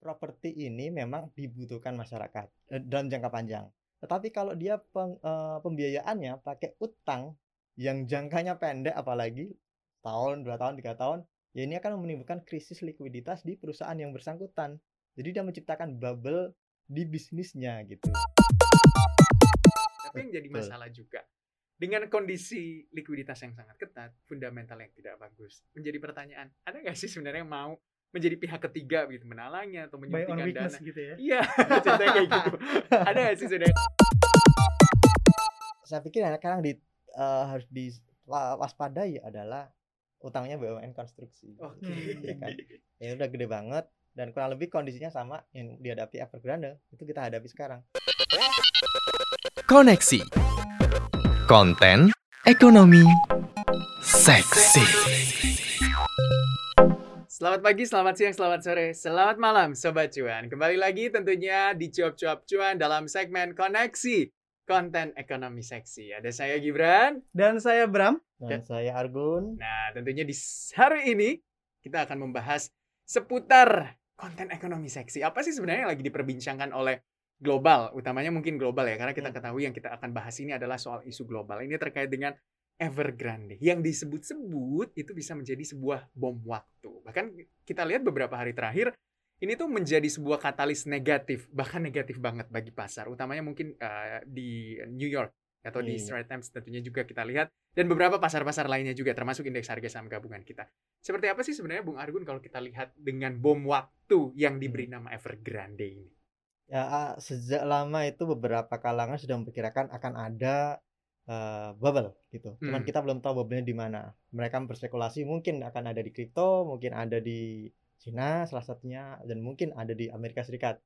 properti ini memang dibutuhkan masyarakat eh, dalam jangka panjang. Tetapi kalau dia peng, eh, pembiayaannya pakai utang yang jangkanya pendek apalagi tahun, dua tahun, tiga tahun, ya ini akan menimbulkan krisis likuiditas di perusahaan yang bersangkutan. Jadi dia menciptakan bubble di bisnisnya gitu. Tapi yang jadi masalah juga dengan kondisi likuiditas yang sangat ketat, fundamental yang tidak bagus, menjadi pertanyaan, ada nggak sih sebenarnya yang mau menjadi pihak ketiga gitu menalangnya atau menyuntikkan dana? gitu ya. Iya, ceritanya kayak gitu. ada sih sebenarnya? Saya pikir yang sekarang di uh, harus diwaspadai adalah utangnya BUMN konstruksi. Oke. Okay. Ya kan? Ya udah gede banget dan kurang lebih kondisinya sama yang dihadapi Evergrande itu kita hadapi sekarang. Koneksi konten ekonomi seksi. Selamat pagi, selamat siang, selamat sore, selamat malam Sobat Cuan. Kembali lagi tentunya di Cuap-Cuap Cuan dalam segmen Koneksi Konten Ekonomi Seksi. Ada saya Gibran. Dan saya Bram. Dan saya Argun. Nah, tentunya di hari ini kita akan membahas seputar konten ekonomi seksi. Apa sih sebenarnya yang lagi diperbincangkan oleh global, utamanya mungkin global ya, karena kita hmm. ketahui yang kita akan bahas ini adalah soal isu global. Ini terkait dengan Evergrande yang disebut-sebut itu bisa menjadi sebuah bom waktu. Bahkan kita lihat beberapa hari terakhir ini tuh menjadi sebuah katalis negatif, bahkan negatif banget bagi pasar, utamanya mungkin uh, di New York atau di iya. Straits Times tentunya juga kita lihat dan beberapa pasar-pasar lainnya juga termasuk indeks harga saham gabungan kita. Seperti apa sih sebenarnya Bung Argun kalau kita lihat dengan bom waktu yang diberi hmm. nama Evergrande ini? Ya, sejak lama itu beberapa kalangan sudah memperkirakan akan ada uh, bubble gitu. Cuman hmm. kita belum tahu bubble-nya di mana. Mereka berspekulasi mungkin akan ada di kripto, mungkin ada di Cina salah satunya dan mungkin ada di Amerika Serikat.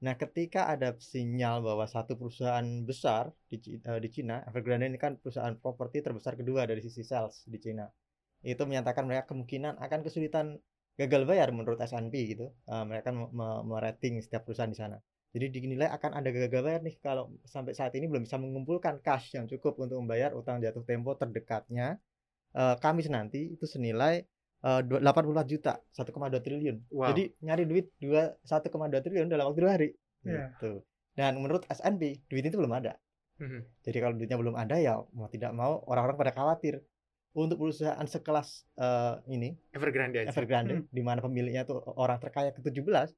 Nah, ketika ada sinyal bahwa satu perusahaan besar di uh, di Cina, Evergrande ini kan perusahaan properti terbesar kedua dari sisi sales di Cina. Itu menyatakan mereka kemungkinan akan kesulitan gagal bayar menurut S&P gitu. Uh, mereka merating setiap perusahaan di sana. Jadi dinilai akan ada gagal bayar nih kalau sampai saat ini belum bisa mengumpulkan cash yang cukup untuk membayar utang jatuh tempo terdekatnya. Uh, Kamis nanti itu senilai uh, 84 juta, 1,2 triliun. Wow. Jadi nyari duit 2 1,2 triliun dalam waktu dua hari. Yeah. Gitu. Dan menurut S&P duit itu belum ada. Mm-hmm. Jadi kalau duitnya belum ada ya mau tidak mau orang-orang pada khawatir untuk perusahaan sekelas uh, ini Evergrande aja. Evergrande hmm. di mana pemiliknya tuh orang terkaya ke-17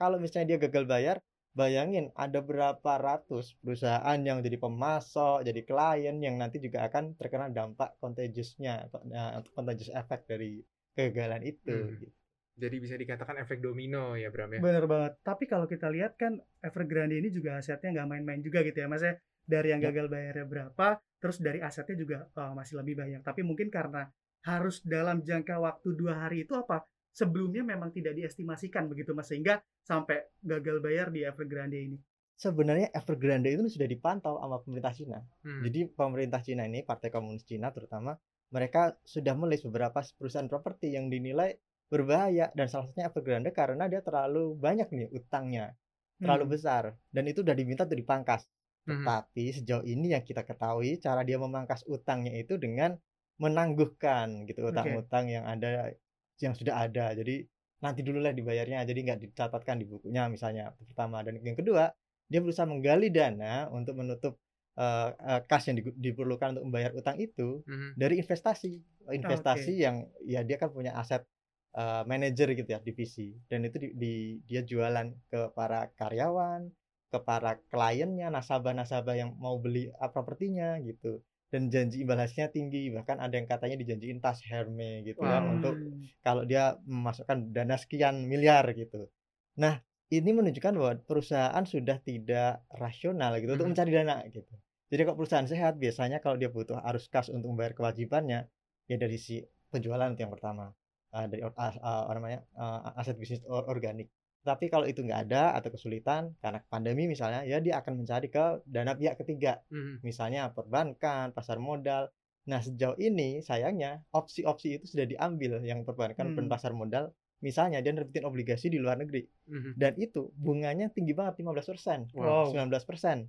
kalau misalnya dia gagal bayar Bayangin ada berapa ratus perusahaan yang jadi pemasok, jadi klien yang nanti juga akan terkena dampak contagiousnya atau contagious effect dari kegagalan itu. Hmm. Gitu. Jadi bisa dikatakan efek domino ya Bram ya. Bener banget. Tapi kalau kita lihat kan Evergrande ini juga asetnya nggak main-main juga gitu ya Mas ya. Dari yang ya. gagal bayarnya berapa, terus dari asetnya juga uh, masih lebih banyak. Tapi mungkin karena harus dalam jangka waktu dua hari itu apa sebelumnya memang tidak diestimasikan begitu mas sehingga sampai gagal bayar di Evergrande ini sebenarnya Evergrande itu sudah dipantau sama pemerintah Cina hmm. jadi pemerintah Cina ini partai komunis Cina terutama mereka sudah melis beberapa perusahaan properti yang dinilai berbahaya dan salah satunya Evergrande karena dia terlalu banyak nih utangnya terlalu hmm. besar dan itu sudah diminta untuk dipangkas hmm. tetapi sejauh ini yang kita ketahui cara dia memangkas utangnya itu dengan menangguhkan gitu utang-utang okay. yang ada yang sudah ada. Jadi nanti dulu lah dibayarnya jadi nggak dicatatkan di bukunya misalnya pertama. Dan yang kedua dia berusaha menggali dana untuk menutup uh, uh, kas yang di, diperlukan untuk membayar utang itu mm-hmm. dari investasi. Investasi okay. yang ya dia kan punya aset uh, manajer gitu ya divisi. Dan itu di, di dia jualan ke para karyawan ke para kliennya nasabah-nasabah yang mau beli uh, propertinya gitu dan janji imbalasnya tinggi bahkan ada yang katanya dijanjiin tas Hermes gitu wow. kan untuk kalau dia memasukkan dana sekian miliar gitu nah ini menunjukkan bahwa perusahaan sudah tidak rasional gitu hmm. untuk mencari dana gitu jadi kalau perusahaan sehat biasanya kalau dia butuh arus kas untuk membayar kewajibannya ya dari si penjualan itu yang pertama uh, dari uh, uh, namanya uh, aset bisnis organik tapi kalau itu nggak ada atau kesulitan karena pandemi misalnya, ya dia akan mencari ke dana pihak ketiga. Mm-hmm. Misalnya perbankan, pasar modal. Nah, sejauh ini sayangnya opsi-opsi itu sudah diambil yang perbankan mm. dan pasar modal. Misalnya dia nerbitin obligasi di luar negeri. Mm-hmm. Dan itu bunganya tinggi banget 15%, wow. 19%.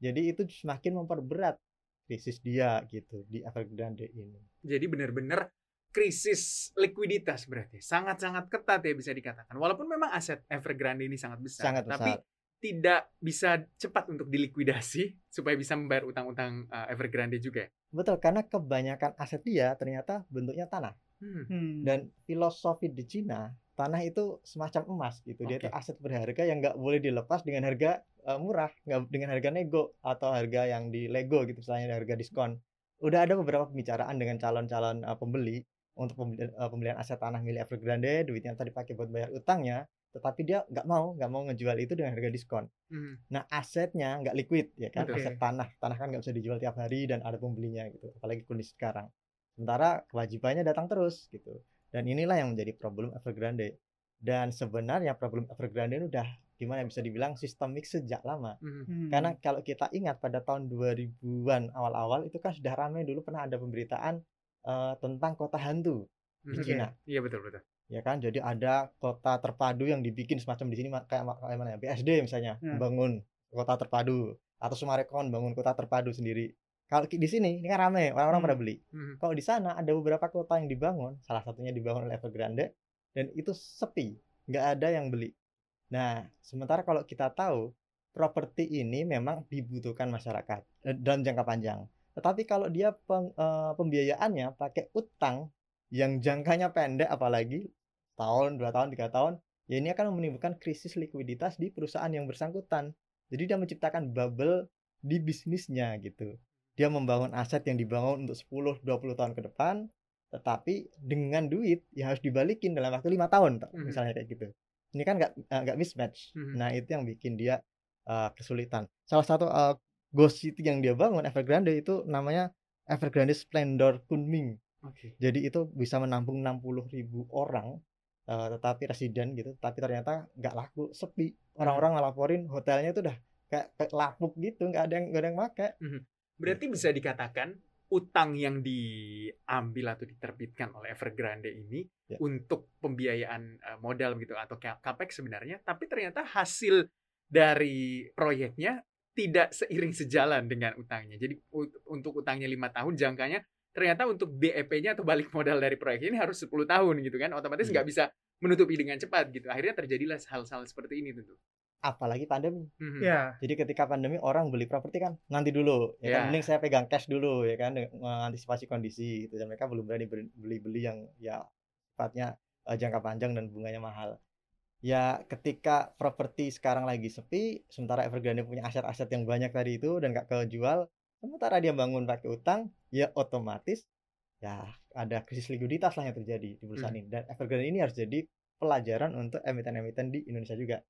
Jadi itu semakin memperberat krisis dia gitu di Evergrande ini. Jadi benar-benar krisis likuiditas berarti sangat-sangat ketat ya bisa dikatakan. Walaupun memang aset Evergrande ini sangat besar, Sangat tapi besar. tidak bisa cepat untuk dilikuidasi supaya bisa membayar utang-utang uh, Evergrande juga. ya? Betul, karena kebanyakan aset dia ternyata bentuknya tanah. Hmm. Hmm. Dan filosofi di Cina, tanah itu semacam emas gitu. Dia itu aset berharga yang nggak boleh dilepas dengan harga eh, murah, nggak dengan harga nego atau harga yang di Lego gitu, misalnya harga diskon. Udah ada beberapa pembicaraan dengan calon-calon eh, pembeli untuk pembelian, eh, pembelian aset tanah milik Evergrande, duitnya tadi dipakai buat bayar utangnya, tetapi dia nggak mau, nggak mau ngejual itu dengan harga diskon. Hmm. Nah, asetnya nggak liquid ya kan, Betul. aset tanah. Tanah kan nggak bisa dijual tiap hari dan ada pembelinya gitu, apalagi kondisi sekarang. Sementara kewajibannya datang terus gitu. Dan inilah yang menjadi problem Evergrande. Dan sebenarnya problem Evergrande ini udah gimana bisa dibilang sistemik sejak lama. Hmm. Hmm. Karena kalau kita ingat pada tahun 2000-an awal-awal itu kan sudah ramai dulu pernah ada pemberitaan eh, tentang kota hantu di Hmm. Cina Iya betul betul. ya kan jadi ada kota terpadu yang dibikin semacam di sini kayak kayak mana ya BSD misalnya Ya. bangun kota terpadu atau Sumarekon bangun kota terpadu sendiri kalau di sini ini kan rame orang-orang Hmm. pada beli Hmm. kalau di sana ada beberapa kota yang dibangun salah satunya dibangun oleh Evergrande dan itu sepi nggak ada yang beli nah sementara kalau kita tahu properti ini memang dibutuhkan masyarakat eh, dalam jangka panjang tetapi kalau dia peng- eh, pembiayaannya pakai utang yang jangkanya pendek apalagi tahun, dua tahun, tiga tahun, ya ini akan menimbulkan krisis likuiditas di perusahaan yang bersangkutan. Jadi dia menciptakan bubble di bisnisnya gitu. Dia membangun aset yang dibangun untuk 10-20 tahun ke depan, tetapi dengan duit yang harus dibalikin dalam waktu lima tahun, Mhm. misalnya kayak gitu. Ini kan nggak nggak mismatch. Mhm. Nah itu yang bikin dia eh, kesulitan. Salah satu eh, ghost city yang dia bangun Evergrande itu namanya Evergrande Splendor Kunming. Oke. Jadi itu bisa menampung 60.000 ribu orang, eh, tetapi residen gitu. Tapi ternyata nggak laku, sepi. Orang-orang ngelaporin hotelnya itu udah kayak, kayak lapuk gitu, nggak ada yang nggak ada yang make. Berarti bisa dikatakan utang yang diambil atau diterbitkan oleh Evergrande ini Ya. untuk pembiayaan eh, modal gitu atau ca- capex sebenarnya, tapi ternyata hasil dari proyeknya tidak seiring sejalan dengan utangnya. Jadi untuk utangnya lima tahun jangkanya ternyata untuk BEP-nya atau balik modal dari proyek ini harus 10 tahun gitu kan, otomatis Iya. nggak bisa menutupi dengan cepat gitu. Akhirnya terjadilah hal-hal seperti ini tentu. Apalagi pandemi. Mhm. Ya. Jadi ketika pandemi orang beli properti kan nanti dulu, ya kan Ya. mending saya pegang cash dulu ya kan mengantisipasi kondisi gitu. Dan mereka belum berani ber- beli-beli yang ya sifatnya eh, jangka panjang dan bunganya mahal. Ya ketika properti sekarang lagi sepi, sementara Evergrande punya aset-aset yang banyak tadi itu dan gak kejual, sementara dia bangun pakai utang, ya otomatis ya ada krisis likuiditas lah yang terjadi di perusahaan ini. Dan Evergrande ini harus jadi pelajaran untuk emiten-emiten di Indonesia juga.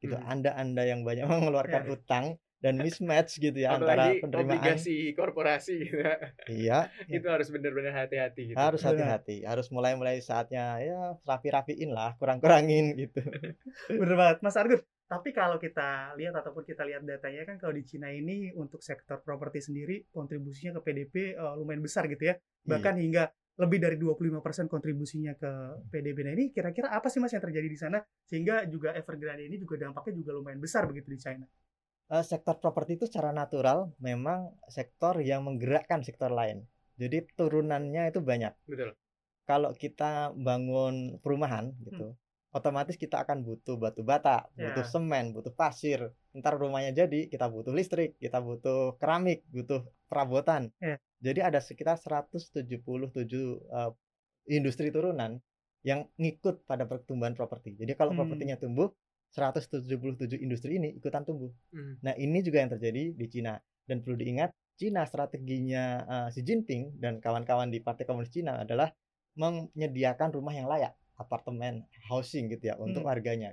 Gitu. Hmm. Anda-anda yang banyak mengeluarkan Ya. utang dan mismatch gitu ya antara Apalagi penerimaan. obligasi korporasi gitu. Iya, itu harus benar-benar hati-hati gitu. harus Benar. hati-hati. Harus mulai-mulai saatnya ya rapi-rapiin lah, kurang-kurangin gitu. Bener banget, Mas Argun. Tapi kalau kita lihat ataupun kita lihat datanya kan kalau di Cina ini untuk sektor properti sendiri kontribusinya ke PDB eh, lumayan besar gitu ya. Bahkan hingga lebih dari 25% kontribusinya ke PDB. Nah ini kira-kira apa sih Mas yang terjadi di sana sehingga juga Evergrande ini juga dampaknya juga lumayan besar begitu di China. Eh, sektor properti itu secara natural memang sektor yang menggerakkan sektor lain. Jadi turunannya itu banyak. Betul. Kalau kita bangun perumahan gitu, otomatis kita akan butuh batu bata, butuh Ya. semen, butuh pasir. Ntar rumahnya jadi, kita butuh listrik, kita butuh keramik, butuh perabotan. Ya. Jadi ada sekitar 177 eh, industri turunan yang ngikut pada pertumbuhan properti. Jadi kalau Hmm. propertinya tumbuh, 177 industri ini ikutan tumbuh. Hmm. Nah, ini juga yang terjadi di Cina. Dan perlu diingat, Cina strateginya eh, Xi Jinping dan kawan-kawan di Partai Komunis Cina adalah menyediakan rumah yang layak, apartemen, housing gitu ya untuk Hmm. warganya.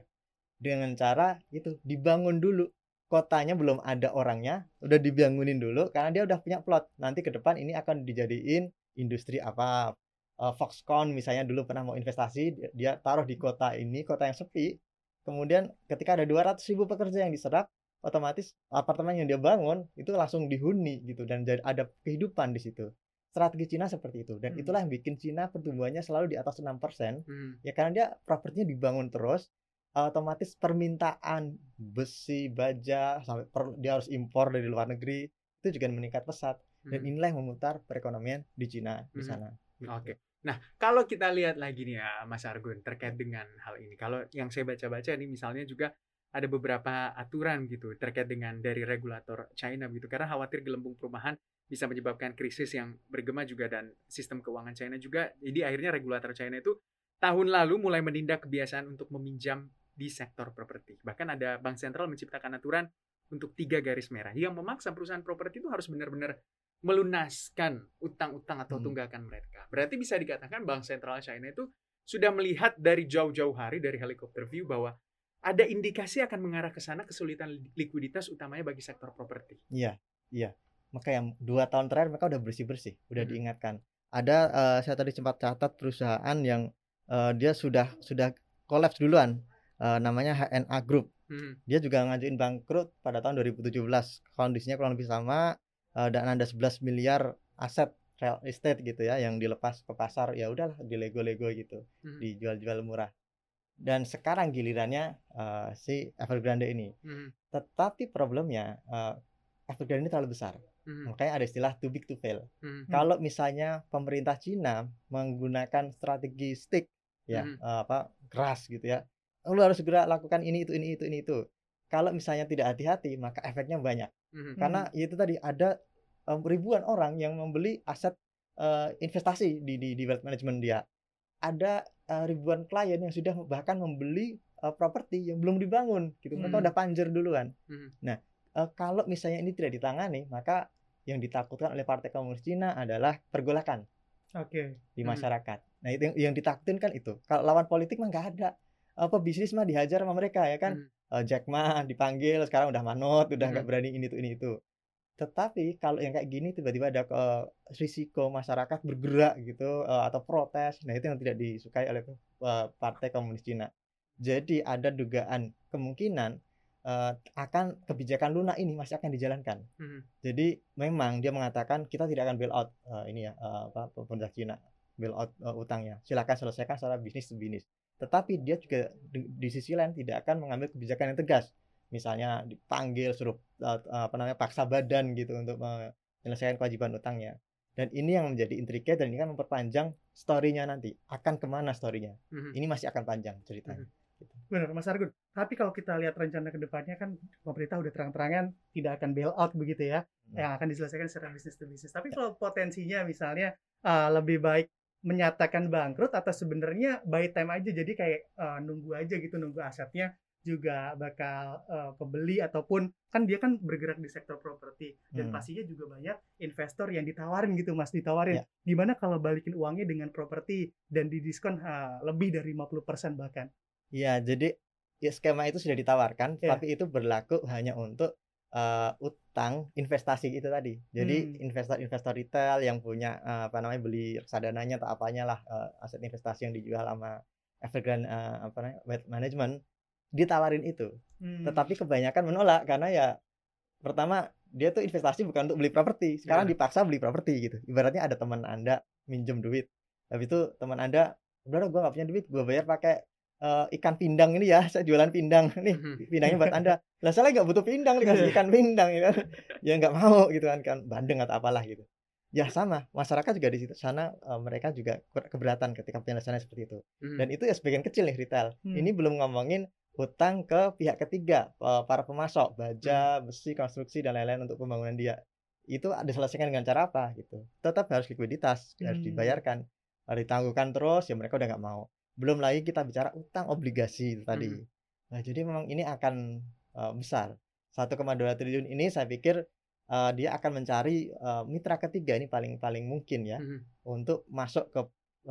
Dengan cara itu dibangun dulu. Kotanya belum ada orangnya, udah dibangunin dulu karena dia udah punya plot. Nanti ke depan ini akan dijadiin industri apa? Eh, Foxconn misalnya dulu pernah mau investasi, dia taruh di kota ini, kota yang sepi. Kemudian ketika ada 200 ribu pekerja yang diserap, otomatis apartemen yang dia bangun itu langsung dihuni gitu dan ada kehidupan di situ. Strategi Cina seperti itu dan Hmm. itulah yang bikin Cina pertumbuhannya selalu di atas 6% Hmm. ya karena dia propertinya dibangun terus otomatis permintaan besi baja sampai per- dia harus impor dari luar negeri itu juga meningkat pesat dan Hmm. inilah yang memutar perekonomian di Cina di Hmm. sana. Oke. Nah, kalau kita lihat lagi nih ya Mas Argun terkait dengan hal ini. Kalau yang saya baca-baca ini misalnya juga ada beberapa aturan gitu terkait dengan dari regulator China gitu karena khawatir gelembung perumahan bisa menyebabkan krisis yang bergema juga dan sistem keuangan China juga. Jadi akhirnya regulator China itu tahun lalu mulai menindak kebiasaan untuk meminjam di sektor properti. Bahkan ada bank sentral menciptakan aturan untuk tiga garis merah yang memaksa perusahaan properti itu harus benar-benar melunaskan utang-utang atau hmm. tunggakan mereka. Berarti bisa dikatakan Bank Sentral China itu sudah melihat dari jauh-jauh hari dari helikopter view bahwa ada indikasi akan mengarah ke sana kesulitan likuiditas utamanya bagi sektor properti. Iya, iya. Maka yang dua tahun terakhir mereka udah bersih-bersih, udah hmm. diingatkan. Ada uh, saya tadi sempat catat perusahaan yang uh, dia sudah sudah kolaps duluan, uh, namanya HNA Group. Hmm. Dia juga ngajuin bangkrut pada tahun 2017. Kondisinya kurang lebih sama, uh, dan ada 11 miliar aset real estate gitu ya yang dilepas ke pasar ya udahlah di lego-lego gitu hmm. dijual-jual murah dan sekarang gilirannya uh, si Evergrande ini hmm. tetapi problemnya uh, Evergrande ini terlalu besar hmm. makanya ada istilah too big to fail hmm. kalau misalnya pemerintah Cina menggunakan strategi stick ya hmm. uh, apa keras gitu ya lu harus segera lakukan ini itu ini itu ini itu kalau misalnya tidak hati-hati maka efeknya banyak hmm Karena itu tadi ada um, ribuan orang yang membeli aset uh, investasi di, di di wealth management dia. Ada uh, ribuan klien yang sudah bahkan membeli uh, properti yang belum dibangun gitu. Mereka mm-hmm. udah panjer duluan. Mm-hmm. Nah, uh, kalau misalnya ini tidak ditangani, maka yang ditakutkan oleh Partai Komunis Cina adalah pergolakan. Okay. Di masyarakat. Mm-hmm. Nah, itu yang, yang ditakutin kan itu. Kalau lawan politik mah nggak ada. Apa bisnis mah dihajar sama mereka ya kan. Mm-hmm uh, Jack Ma dipanggil sekarang udah manut udah nggak hmm. berani ini tuh ini itu. Tetapi kalau yang kayak gini tiba-tiba ada uh, risiko masyarakat bergerak gitu uh, atau protes nah itu yang tidak disukai oleh uh, partai komunis Cina. Jadi ada dugaan kemungkinan uh, akan kebijakan lunak ini masih akan dijalankan. Hmm. jadi memang dia mengatakan kita tidak akan bail out uh, ini ya uh, apa pemerintah Cina bail out uh, utangnya. Silakan selesaikan secara bisnis to bisnis tetapi dia juga di, di sisi lain tidak akan mengambil kebijakan yang tegas. Misalnya dipanggil suruh uh, apa namanya paksa badan gitu untuk menyelesaikan kewajiban utangnya. Dan ini yang menjadi intriknya dan ini kan memperpanjang storynya nanti. Akan ke mana storynya? Mm-hmm. ini masih akan panjang ceritanya. Mm-hmm. gitu. benar mas Argun. Tapi kalau kita lihat rencana ke depannya kan pemerintah udah terang-terangan tidak akan bail out begitu ya. Yang akan diselesaikan secara bisnis to bisnis tapi kalau potensinya misalnya uh, lebih baik menyatakan bangkrut atau sebenarnya buy time aja jadi kayak uh, nunggu aja gitu nunggu asetnya juga bakal uh, kebeli ataupun kan dia kan bergerak di sektor properti dan hmm. pastinya juga banyak investor yang ditawarin gitu Mas ditawarin yeah. gimana kalau balikin uangnya dengan properti dan didiskon uh, lebih dari 50% bahkan. Iya, jadi ya skema itu sudah ditawarkan yeah. tapi itu berlaku hanya untuk uh, utang investasi itu tadi. Jadi hmm. investor-investor retail yang punya uh, apa namanya beli reksadananya atau apanya lah uh, aset investasi yang dijual sama Evergrande uh, apa namanya wealth management ditawarin itu. Hmm. Tetapi kebanyakan menolak karena ya pertama dia tuh investasi bukan untuk beli properti. Sekarang yeah. dipaksa beli properti gitu. Ibaratnya ada teman Anda minjem duit. Tapi itu teman Anda, udah gue gak punya duit, gue bayar pakai uh, ikan pindang ini ya saya jualan pindang. Nih pindangnya buat anda. Lah saya nggak butuh pindang dikasih iya. ikan pindang ya kan. Ya nggak mau gitu kan kan. Bandeng atau apalah gitu. Ya sama. Masyarakat juga di situ sana uh, mereka juga keberatan ketika penjelasannya seperti itu. Hmm. dan itu ya sebagian kecil nih retail. Hmm. ini belum ngomongin hutang ke pihak ketiga uh, para pemasok baja hmm. besi konstruksi dan lain-lain untuk pembangunan dia. Itu diselesaikan dengan cara apa gitu. Tetap harus likuiditas hmm. harus dibayarkan. Harus ditangguhkan terus ya mereka udah nggak mau belum lagi kita bicara utang obligasi itu tadi. Hmm. Nah, jadi memang ini akan uh, besar. 1,2 triliun ini saya pikir uh, dia akan mencari uh, mitra ketiga ini paling paling mungkin ya hmm. untuk masuk ke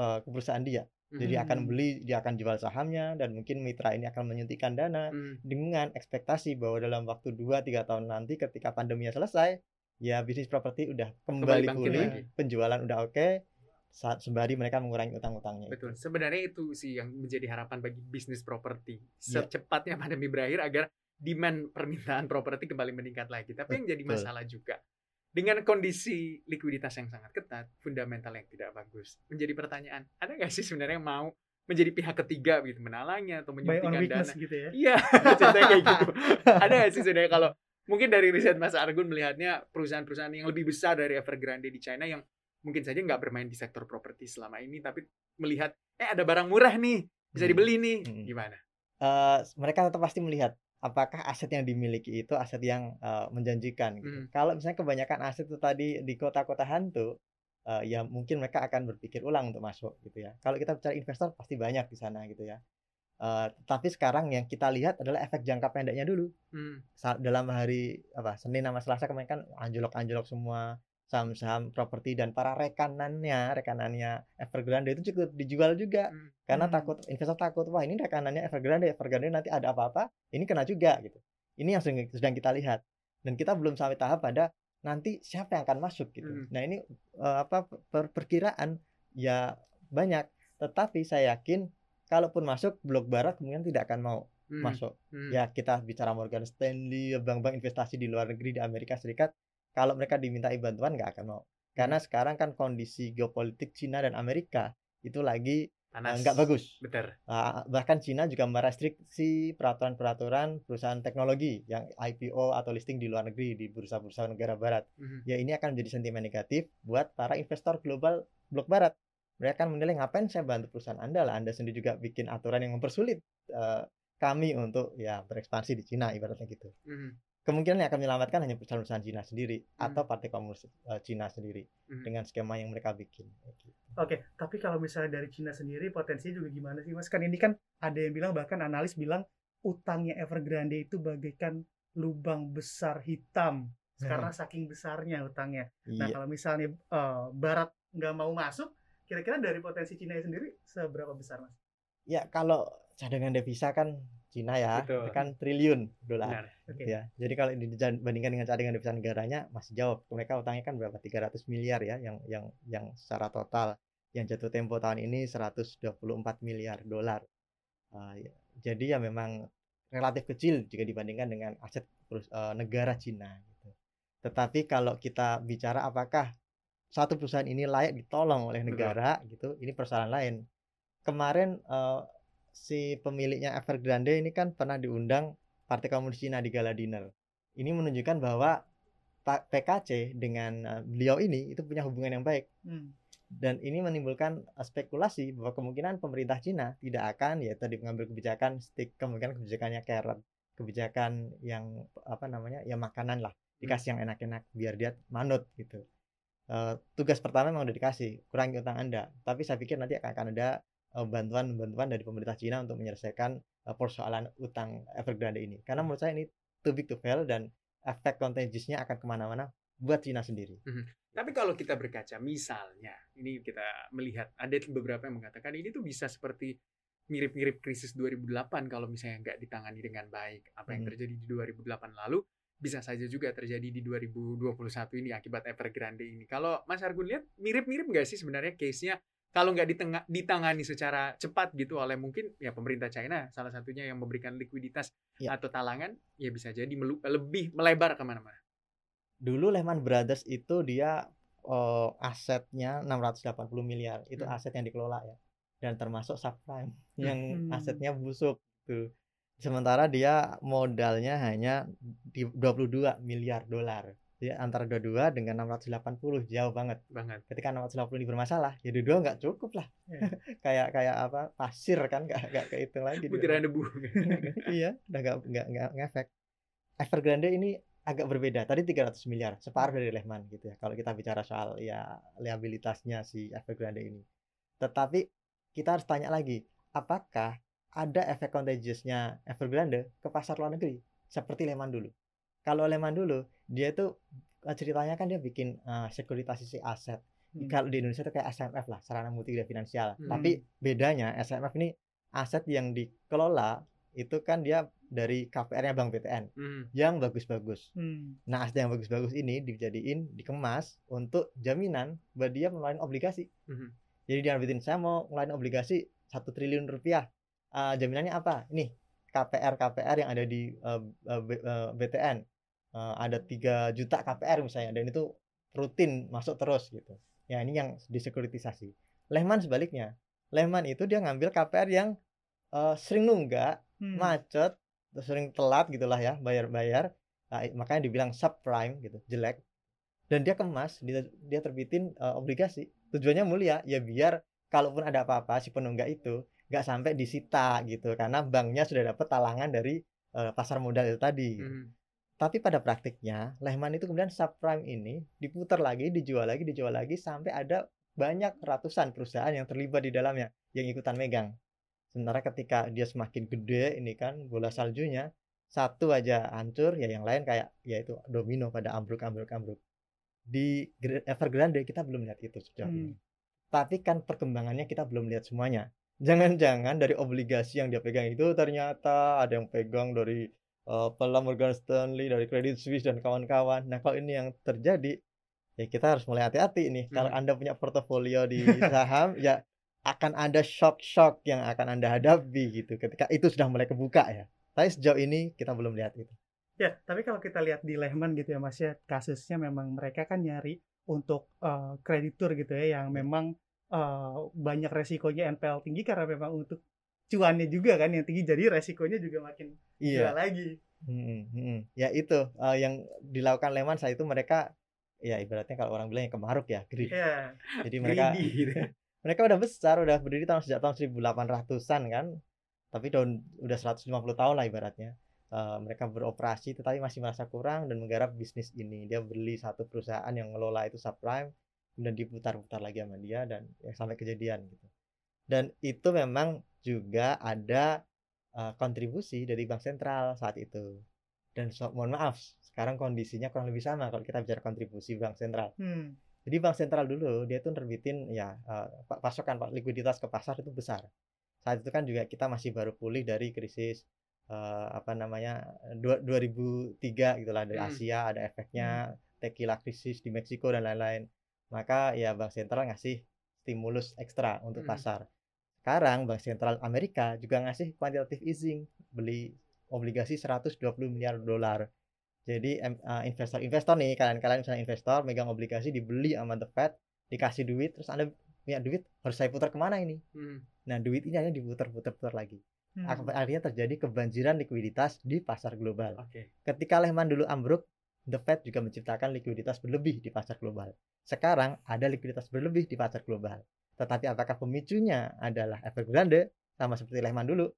uh, ke perusahaan dia. Jadi akan beli, dia akan jual sahamnya dan mungkin mitra ini akan menyuntikkan dana hmm. dengan ekspektasi bahwa dalam waktu 2 3 tahun nanti ketika pandeminya selesai, ya bisnis properti udah kembali, kembali pulih, penjualan udah oke, okay, saat sembari mereka mengurangi utang-utangnya. Betul. Itu. Sebenarnya itu sih yang menjadi harapan bagi bisnis properti. Iya. Secepatnya yeah. pandemi berakhir agar demand permintaan properti kembali meningkat lagi. Tapi Betul. yang jadi masalah juga dengan kondisi likuiditas yang sangat ketat, fundamental yang tidak bagus, menjadi pertanyaan, ada nggak sih sebenarnya yang mau menjadi pihak ketiga gitu menalangnya atau menyuntikkan dana? Gitu ya? Iya, contohnya kayak gitu. ada nggak sih sebenarnya kalau mungkin dari riset Mas Argun melihatnya perusahaan-perusahaan yang lebih besar dari Evergrande di China yang mungkin saja nggak bermain di sektor properti selama ini tapi melihat eh ada barang murah nih bisa Hmm. dibeli nih Hmm. gimana Eh, mereka tetap pasti melihat apakah aset yang dimiliki itu aset yang eh, menjanjikan gitu. Hmm. Kalau misalnya kebanyakan aset itu tadi di kota-kota hantu, eh, ya mungkin mereka akan berpikir ulang untuk masuk gitu ya. Kalau kita bicara investor pasti banyak di sana gitu ya. Eh, tapi sekarang yang kita lihat adalah efek jangka pendeknya dulu. Hmm. Dalam hari apa Senin sama Selasa kemarin kan anjlok-anjlok semua saham-saham properti dan para rekanannya rekanannya Evergrande itu cukup dijual juga Hmm. karena Hmm. takut investor takut wah ini rekanannya Evergrande Evergrande nanti ada apa-apa ini kena juga gitu ini yang sedang, kita lihat dan kita belum sampai tahap pada nanti siapa yang akan masuk gitu Hmm. nah ini eh, apa per- perkiraan ya banyak tetapi saya yakin kalaupun masuk blok barat kemudian tidak akan mau Hmm. masuk Hmm. ya kita bicara Morgan Stanley bank-bank investasi di luar negeri di Amerika Serikat kalau mereka dimintai bantuan nggak akan mau. Karena sekarang kan kondisi geopolitik Cina dan Amerika itu lagi eh, nggak bagus. Betul Ah, bahkan Cina juga merestriksi peraturan-peraturan perusahaan teknologi yang IPO atau listing di luar negeri di bursa-bursa negara barat. Hmm. ya ini akan menjadi sentimen negatif buat para investor global blok barat. Mereka akan menilai ngapain saya bantu perusahaan anda lah? Anda sendiri juga bikin aturan yang mempersulit eh, kami untuk ya berekspansi di Cina ibaratnya gitu. Hmm. Kemungkinan yang akan menyelamatkan hanya perusahaan-perusahaan Cina sendiri Hmm. atau partai komunis eh, Cina sendiri Hmm. dengan skema yang mereka bikin gitu. Oke, tapi kalau misalnya dari Cina sendiri potensinya juga gimana sih Mas? Kan ini kan ada yang bilang bahkan analis bilang utangnya Evergrande itu bagaikan lubang besar hitam karena saking besarnya utangnya. Nah, iya kalau misalnya eh, Barat nggak mau masuk, kira-kira dari potensi Cina sendiri seberapa besar Mas? Ya kalau cadangan devisa kan Cina ya Betul. itu kan triliun dolar. Oke. ya. Jadi kalau dibandingkan dengan cadangan devisa negaranya masih jauh. Mereka utangnya kan berapa? 300 miliar ya yang yang yang secara total yang jatuh tempo tahun ini 124 miliar dolar. Ah, ya. Jadi ya memang relatif kecil jika dibandingkan dengan aset eh, negara Cina gitu. Tetapi kalau kita bicara apakah satu perusahaan ini layak ditolong oleh Betul. negara gitu, ini persoalan lain. Kemarin eh, si pemiliknya Evergrande ini kan pernah diundang Partai Komunis Cina di gala dinner. Ini menunjukkan bahwa PKC dengan eh, beliau ini itu punya hubungan yang baik Hmm. dan ini menimbulkan eh, spekulasi bahwa kemungkinan pemerintah Cina tidak akan ya tadi mengambil kebijakan stick kemungkinan kebijakannya carrot kebijakan yang apa namanya ya makanan lah dikasih yang enak-enak biar dia manut gitu Eh, tugas pertama memang udah dikasih kurangi utang anda tapi saya pikir nanti akan ada bantuan-bantuan dari pemerintah Cina untuk menyelesaikan eh, persoalan utang Evergrande ini karena menurut saya ini too big to fail dan efek contagiousnya akan ke mana-mana buat Cina sendiri Tapi kalau kita berkaca, misalnya, ini kita melihat ada beberapa yang mengatakan ini tuh bisa seperti mirip-mirip krisis 2008 kalau misalnya nggak ditangani dengan baik. Apa yang Hmm. terjadi di 2008 lalu bisa saja juga terjadi di 2021 ini akibat Evergrande ini. Kalau Mas Argun lihat mirip-mirip nggak sih sebenarnya case-nya kalau nggak ditengah- ditangani secara cepat gitu oleh mungkin ya pemerintah China salah satunya yang memberikan likuiditas Ya. atau talangan ya bisa jadi melu- lebih melebar ke mana-mana. dulu Lehman Brothers itu dia eh, asetnya 680 miliar itu Hmm. aset yang dikelola ya dan termasuk subprime yang Hmm. asetnya busuk tuh sementara dia modalnya hanya di 22 miliar dolar jadi antara dua-dua dengan 680 jauh banget Banget. ketika 680 ini bermasalah ya dua nggak cukup lah Ya. kayak kayak apa pasir kan nggak nggak kehitung lagi. Butiran debu. iya udah nggak nggak nggak ngefek Evergrande ini agak berbeda tadi 300 miliar separuh dari Lehman gitu ya kalau kita bicara soal ya liabilitasnya si Evergrande ini tetapi kita harus tanya lagi apakah ada efek contagiousnya Evergrande ke pasar luar negeri seperti Lehman dulu kalau Lehman dulu dia itu eh, ceritanya kan dia bikin eh, sekuritisasi aset Hmm. kalau di Indonesia itu kayak SMF lah sarana multimedia finansial Hmm. tapi bedanya SMF ini aset yang dikelola itu kan dia dari KPR-nya Bank BTN Hmm. yang bagus-bagus. Hmm. Nah, aset yang bagus-bagus ini dijadiin dikemas untuk jaminan bahwa dia ngeluarin obligasi. Mhm. Jadi dia saya mau ngeluarin obligasi satu triliun rupiah. Eh, jaminannya apa? Ini KPR KPR yang ada di B- eh, BTN Eh, ada 3 juta KPR misalnya dan itu rutin masuk terus gitu. Ya ini yang disekuritisasi. Lehman sebaliknya. Lehman itu dia ngambil KPR yang eh, sering nunggak Hmm. macet sering telat gitulah ya bayar-bayar Nah, makanya dibilang subprime gitu jelek dan dia kemas dia, dia terbitin uh, obligasi tujuannya mulia ya biar kalaupun ada apa-apa si penunggak itu nggak sampai disita gitu karena banknya sudah dapat talangan dari uh, pasar modal itu tadi. Hmm. tapi pada praktiknya Lehman itu kemudian subprime ini diputar lagi dijual lagi dijual lagi sampai ada banyak ratusan perusahaan yang terlibat di dalamnya yang ikutan megang. Sementara ketika dia semakin gede ini kan bola saljunya satu aja hancur ya yang lain kayak yaitu domino pada ambruk ambruk ambruk. Di Evergrande kita belum lihat itu sejauh hmm. ini tapi kan perkembangannya kita belum lihat semuanya jangan-jangan dari obligasi yang dia pegang itu ternyata ada yang pegang dari uh, Pelam Morgan Stanley dari Credit Suisse dan kawan-kawan nah kalau ini yang terjadi ya kita harus mulai hati-hati nih hmm. kalau anda punya portofolio di saham ya akan ada shock-shock yang akan anda hadapi gitu ketika itu sudah mulai kebuka ya tapi sejauh ini kita belum lihat itu. Ya, tapi kalau kita lihat di Lehman gitu ya Mas ya, kasusnya memang mereka kan nyari untuk uh, kreditur gitu ya yang ya. memang uh, banyak resikonya NPL tinggi karena memang untuk cuannya juga kan yang tinggi jadi resikonya juga makin iya. lagi. Hmm, hmm. Ya itu uh, yang dilakukan Lehman saat itu mereka ya ibaratnya kalau orang bilang yang kemaruk ya, greed. Yeah. Jadi mereka gitu. mereka udah besar, udah berdiri tahun sejak tahun 1800-an kan tapi tahun udah 150 tahun lah ibaratnya uh, mereka beroperasi tetapi masih merasa kurang dan menggarap bisnis ini dia beli satu perusahaan yang ngelola itu subprime dan diputar-putar lagi sama dia dan ya sampai kejadian gitu dan itu memang juga ada uh, kontribusi dari bank sentral saat itu dan so, mohon maaf sekarang kondisinya kurang lebih sama kalau kita bicara kontribusi bank sentral hmm. jadi bank sentral dulu dia tuh terbitin ya uh, pasokan likuiditas ke pasar itu besar saat itu kan juga kita masih baru pulih dari krisis uh, apa namanya dua, 2003 gitulah dari hmm. Asia ada efeknya hmm. tequila krisis di Meksiko dan lain-lain maka ya bank sentral ngasih stimulus ekstra untuk hmm. pasar sekarang bank sentral Amerika juga ngasih quantitative easing beli obligasi 120 miliar dolar jadi uh, investor-investor nih kalian-kalian misalnya investor megang obligasi dibeli sama the Fed dikasih duit terus anda punya duit harus saya putar ke mana ini hmm. Nah, duit ini hanya diputar-putar lagi. Hmm. Akhirnya terjadi kebanjiran likuiditas di pasar global. Okay. Ketika Lehman dulu ambruk, The Fed juga menciptakan likuiditas berlebih di pasar global. Sekarang ada likuiditas berlebih di pasar global. Tetapi apakah pemicunya adalah Evergrande sama seperti Lehman dulu?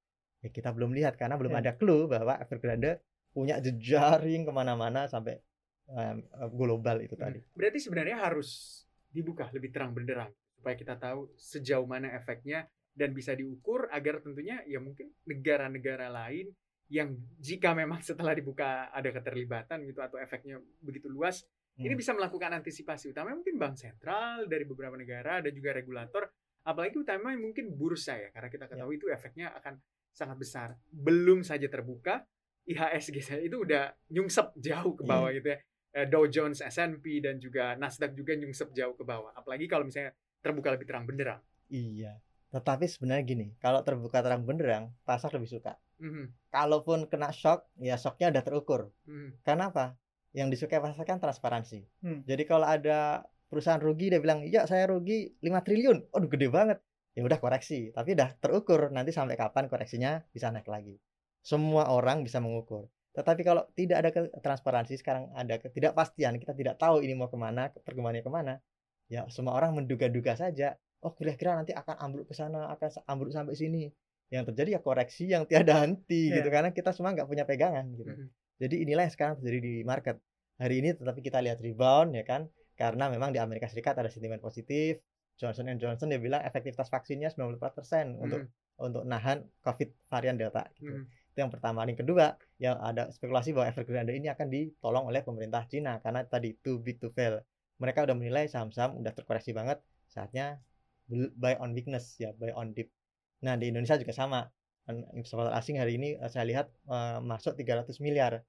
Ya kita belum lihat karena belum yeah. ada clue bahwa Evergrande punya jejaring ke mana-mana sampai um, global itu tadi. Berarti sebenarnya harus dibuka lebih terang benderang supaya kita tahu sejauh mana efeknya dan bisa diukur agar tentunya ya mungkin negara-negara lain yang jika memang setelah dibuka ada keterlibatan gitu atau efeknya begitu luas hmm. ini bisa melakukan antisipasi utama mungkin bank sentral dari beberapa negara dan juga regulator apalagi utama mungkin bursa ya karena kita ketahui ya. itu efeknya akan sangat besar belum saja terbuka IHSG saya itu udah nyungsep jauh ke bawah yeah. gitu ya eh, Dow Jones, S&P dan juga Nasdaq juga nyungsep jauh ke bawah apalagi kalau misalnya terbuka lebih terang benderang iya tetapi sebenarnya gini, kalau terbuka terang benderang, pasar lebih suka. Mm-hmm. Kalaupun kena shock, ya shocknya udah terukur. Mm. Karena apa? Yang disukai pasar kan transparansi. Mm. Jadi kalau ada perusahaan rugi, dia bilang, iya saya rugi 5 triliun. Aduh gede banget. Ya udah koreksi, tapi udah terukur. Nanti sampai kapan koreksinya bisa naik lagi. Semua orang bisa mengukur. Tetapi kalau tidak ada transparansi, sekarang ada ketidakpastian, kita tidak tahu ini mau ke mana, perkembangannya ke mana, ya semua orang menduga-duga saja oh kira-kira nanti akan ambruk ke sana akan ambruk sampai sini yang terjadi ya koreksi yang tiada henti yeah. gitu karena kita semua nggak punya pegangan gitu mm -hmm. jadi inilah yang sekarang terjadi di market hari ini tetapi kita lihat rebound ya kan karena memang di Amerika Serikat ada sentimen positif Johnson Johnson dia bilang efektivitas vaksinnya 94% mm -hmm. untuk untuk nahan COVID varian Delta gitu. Mm -hmm. Itu yang pertama. Yang kedua, yang ada spekulasi bahwa Evergrande ini akan ditolong oleh pemerintah Cina karena tadi too big to fail. Mereka udah menilai saham-saham udah terkoreksi banget, saatnya buy on weakness ya buy on dip nah di Indonesia juga sama investor asing hari ini saya lihat uh, masuk 300 miliar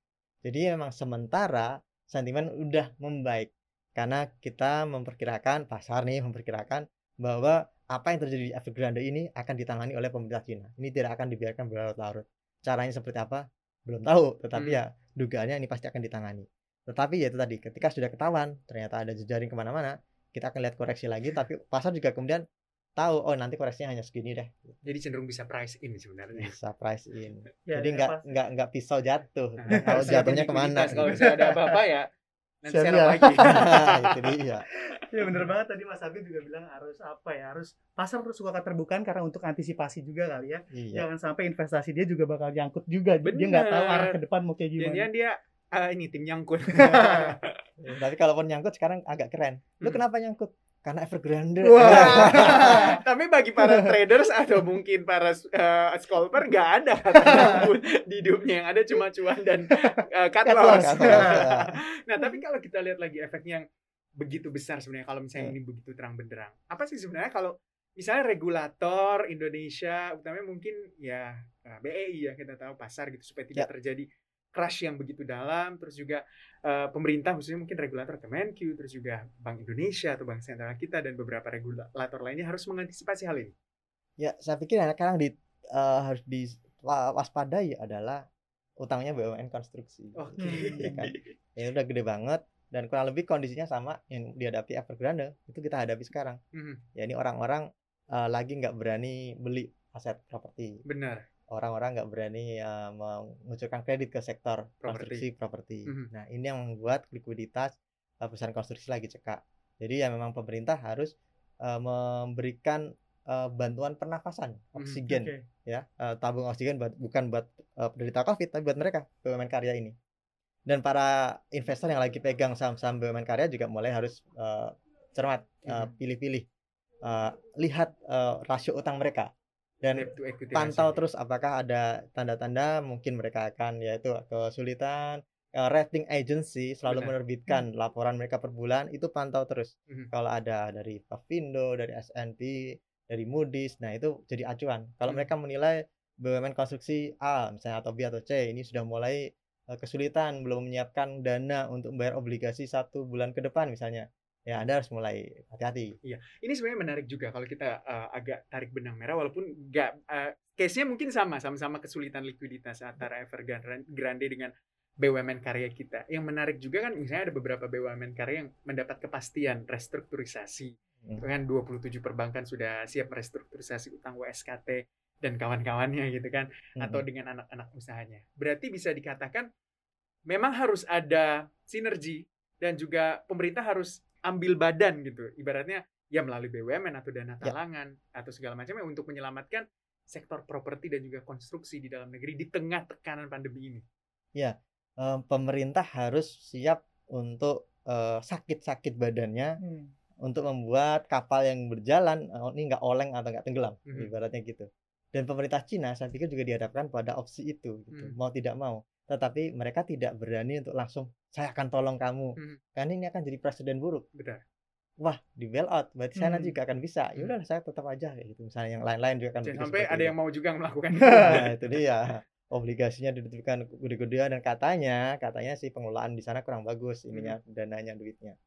jadi memang sementara sentimen udah membaik karena kita memperkirakan pasar nih memperkirakan bahwa apa yang terjadi di Evergrande ini akan ditangani oleh pemerintah Cina. Ini tidak akan dibiarkan berlarut-larut. Caranya seperti apa? Belum tahu, tetapi hmm. ya dugaannya ini pasti akan ditangani. Tetapi ya itu tadi, ketika sudah ketahuan ternyata ada jejaring ke mana-mana, kita akan lihat koreksi lagi tapi pasar juga kemudian tahu oh nanti koreksinya hanya segini deh jadi cenderung bisa price in sebenarnya bisa price in ya, jadi ya, nggak nggak nggak pisau jatuh nah, tahu jatuhnya ke mana kalau misalnya ada apa-apa ya Nanti Share ya. lagi. itu dia. Ya bener banget tadi Mas Habib juga bilang harus apa ya harus pasar terus suka keterbukaan karena untuk antisipasi juga kali ya. Iya. Jangan sampai investasi dia juga bakal nyangkut juga. Dia nggak tahu Bener. arah ke depan mau kayak gimana. Jangan dia ah, ini tim nyangkut. Ya, Tapi kalaupun nyangkut sekarang agak keren. Lu Hmm. kenapa nyangkut? Karena Evergrande. Wah. Tapi bagi para traders atau mungkin para uh, scalper nggak ada di hidupnya yang ada cuma cuan dan uh, cut Cut loss. Cut loss, nah tapi kalau kita lihat lagi efeknya yang begitu besar sebenarnya kalau misalnya Hmm. ini begitu terang benderang. Apa sih sebenarnya kalau misalnya regulator Indonesia utamanya mungkin ya uh, BEI ya kita tahu pasar gitu supaya tidak Ya. terjadi crash yang begitu dalam terus juga uh, pemerintah khususnya mungkin regulator Kemenq terus juga Bank Indonesia atau Bank Sentral kita dan beberapa regulator lainnya harus mengantisipasi hal ini. Ya, saya pikir yang sekarang di eh, harus diwaspadai adalah utangnya BUMN konstruksi. Oke. Hmm, ya kan? Ini udah gede banget dan kurang lebih kondisinya sama yang dihadapi Evergrande itu kita hadapi sekarang. Mhm, Ya ini orang-orang eh, lagi nggak berani beli aset properti. Benar. Orang-orang nggak berani eh, mengucurkan kredit ke sektor Properti. konstruksi properti. Mhm. Nah ini yang membuat likuiditas eh, perusahaan konstruksi lagi cekak. Jadi ya memang pemerintah harus eh, memberikan eh, bantuan pernafasan Mhm, oksigen Oke. ya eh, tabung oksigen buat, bukan buat penderita covid tapi buat mereka BUMN karya ini dan para investor yang lagi pegang saham-saham BUMN karya juga mulai harus eh, cermat Mhm. pilih-pilih Eh, lihat eh, rasio utang mereka dan equity pantau terus apakah ada tanda-tanda mungkin mereka akan yaitu kesulitan Eh, rating agency selalu Benar. menerbitkan laporan mereka per bulan itu pantau terus Mhm. kalau ada dari Pavindo dari S&P dari Moody's nah itu jadi acuan kalau Hmm. mereka menilai BUMN konstruksi A misalnya atau B atau C ini sudah mulai eh, kesulitan belum menyiapkan dana untuk membayar obligasi satu bulan ke depan misalnya ya anda harus mulai hati-hati Ini sebenarnya menarik juga kalau kita uh, agak tarik benang merah walaupun nggak uh, case-nya mungkin sama sama-sama kesulitan likuiditas antara Evergrande dengan BUMN karya kita. Yang menarik juga kan misalnya ada beberapa BUMN karya yang mendapat kepastian restrukturisasi. Hmm. Kan 27 perbankan sudah siap merestrukturisasi utang WSKT dan kawan-kawannya gitu kan atau Mhm. dengan anak-anak usahanya. Berarti bisa dikatakan memang harus ada sinergi dan juga pemerintah harus ambil badan gitu. Ibaratnya ya melalui BUMN atau dana Ya. talangan atau segala macamnya untuk menyelamatkan sektor properti dan juga konstruksi di dalam negeri di tengah tekanan pandemi ini. Eh, pemerintah harus siap untuk eh, sakit-sakit badannya Hmm. untuk membuat kapal yang berjalan eh, ini nggak oleng atau nggak tenggelam Mhm. ibaratnya gitu dan pemerintah Cina saya pikir juga dihadapkan pada opsi itu gitu Mhm. mau tidak mau tetapi mereka tidak berani untuk langsung saya akan tolong kamu Mhm. karena ini akan jadi presiden buruk Benar. wah di bail out berarti saya nanti Hmm. juga akan bisa ya Hmm. udah saya tetap aja kayak gitu misalnya yang lain-lain juga akan sampai ada itu. yang mau juga melakukan itu. nah itu dia obligasinya ditentukan gede-gedean dan katanya katanya sih pengelolaan di sana kurang bagus ininya dananya duitnya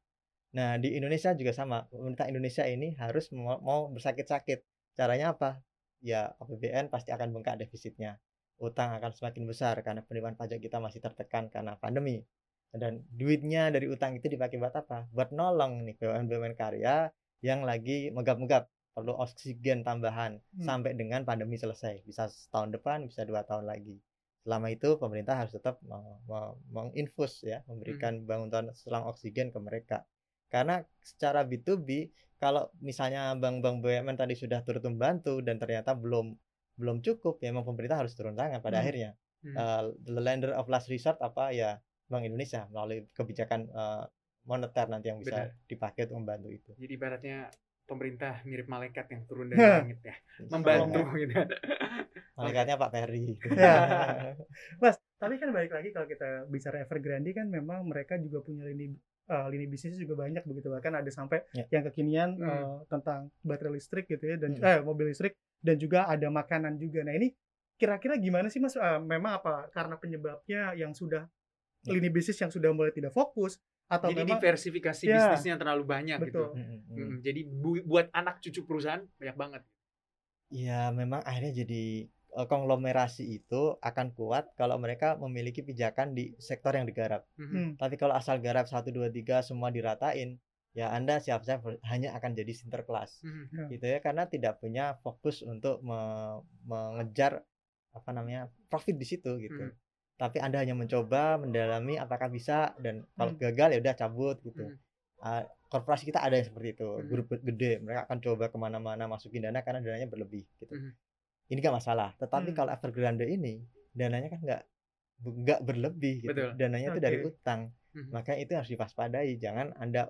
nah di Indonesia juga sama pemerintah Indonesia ini harus mau, mau bersakit-sakit caranya apa ya APBN pasti akan bengkak defisitnya utang akan semakin besar karena penerimaan pajak kita masih tertekan karena pandemi. Dan duitnya dari utang itu dipakai buat apa? Buat nolong nih BUMN BUMN karya yang lagi megap-megap perlu oksigen tambahan Hmm. sampai dengan pandemi selesai. Bisa setahun depan bisa dua tahun lagi. Selama itu pemerintah harus tetap me- me- menginfus ya memberikan bantuan selang oksigen ke mereka. Karena secara B2B kalau misalnya bank-bank BUMN tadi sudah turut membantu dan ternyata belum belum cukup ya memang pemerintah harus turun tangan pada Hmm. akhirnya Hmm. Eh, the lender of last resort apa ya Bank Indonesia melalui kebijakan eh, moneter nanti yang bisa Benar. dipakai untuk membantu itu Jadi ibaratnya pemerintah mirip malaikat yang turun dari langit ya, membantu gitu. malaikatnya Pak Ferry Ya. Mas, tapi kan balik lagi kalau kita bicara Evergrande kan memang mereka juga punya lini eh, lini bisnis juga banyak begitu bahkan ada sampai Ya. yang kekinian Hmm. eh, tentang baterai listrik gitu ya dan Hmm. eh mobil listrik dan juga ada makanan juga. Nah, ini kira-kira gimana sih Mas Eh, memang apa karena penyebabnya yang sudah Ya. lini bisnis yang sudah mulai tidak fokus atau Jadi memang diversifikasi Ya. bisnisnya terlalu banyak betul. gitu. Mm, mm, mm. Mm, Jadi bu- buat anak cucu perusahaan banyak banget. Ya memang akhirnya jadi eh, konglomerasi itu akan kuat kalau mereka memiliki pijakan di sektor yang digarap. Mhm. Hmm. Tapi kalau asal garap 1 2 3 semua diratain, ya Anda siap-siap hanya akan jadi sinterklas. Mhm. Gitu ya karena tidak punya fokus untuk me- mengejar apa namanya profit di situ gitu. Hmm. tapi anda hanya mencoba mendalami apakah bisa dan kalau Hmm. gagal ya udah cabut gitu Hmm. Ah, korporasi kita ada yang seperti itu Hmm. grup gede mereka akan coba ke mana-mana masukin dana karena dananya berlebih gitu Hmm. ini gak masalah tetapi Hmm. kalau Evergrande ini dananya kan nggak nggak berlebih gitu Betul. dananya itu dari Oke. utang Mhm. makanya itu harus diwaspadai jangan anda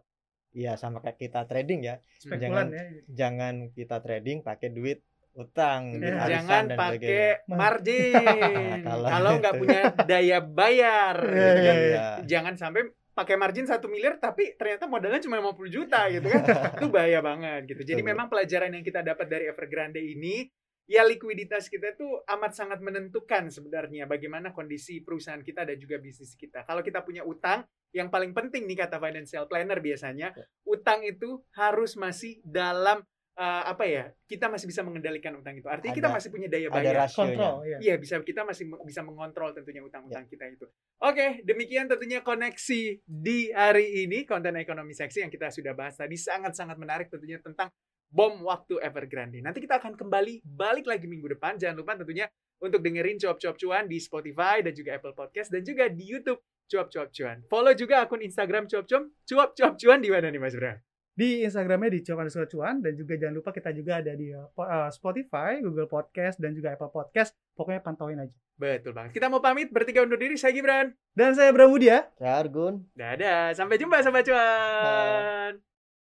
ya sama kayak kita trading ya spekulan jangan- ya jangan kita trading pakai duit utang duit Ya. arisan Jangan dan pakai margin. Kalau Kalau nggak itu. punya daya bayar, Iya, gitu iya, kan. Iya. Jangan sampai pakai margin satu miliar tapi ternyata modalnya cuma 50 juta gitu kan. itu bahaya banget gitu. Jadi Betul. memang pelajaran yang kita dapat dari Evergrande ini ya likuiditas kita tuh amat sangat menentukan sebenarnya bagaimana kondisi perusahaan kita dan juga bisnis kita. Kalau kita punya utang, yang paling penting nih kata financial planner biasanya, Ya. utang itu harus masih dalam eh, apa ya? Kita masih bisa mengendalikan utang itu. Artinya kita Ada- masih punya daya bayar. kontrol ya Iya, bisa kita masih bisa mengontrol tentunya Ya. utang-utang kita itu. Oke, demikian tentunya koneksi di hari ini konten ekonomi seksi yang kita sudah bahas tadi sangat-sangat menarik tentunya tentang bom waktu Evergrande. Nanti kita akan kembali balik lagi minggu depan. Jangan lupa tentunya untuk dengerin cuap-cuap cuan di Spotify dan juga Apple Podcast dan juga di YouTube cuap-cuap cuan. Follow juga akun Instagram cuap-cuap cuap-cuap cuan di mana nih Mas Bram? di Instagramnya di cuan underscore cuan dan juga jangan lupa kita juga ada di uh, uh, Spotify, Google Podcast dan juga Apple Podcast. Pokoknya pantauin aja. Betul banget. Kita mau pamit bertiga undur diri. Saya Gibran. Dan saya Bramudia. Saya Argun Dadah. Sampai jumpa Sobat Cuan.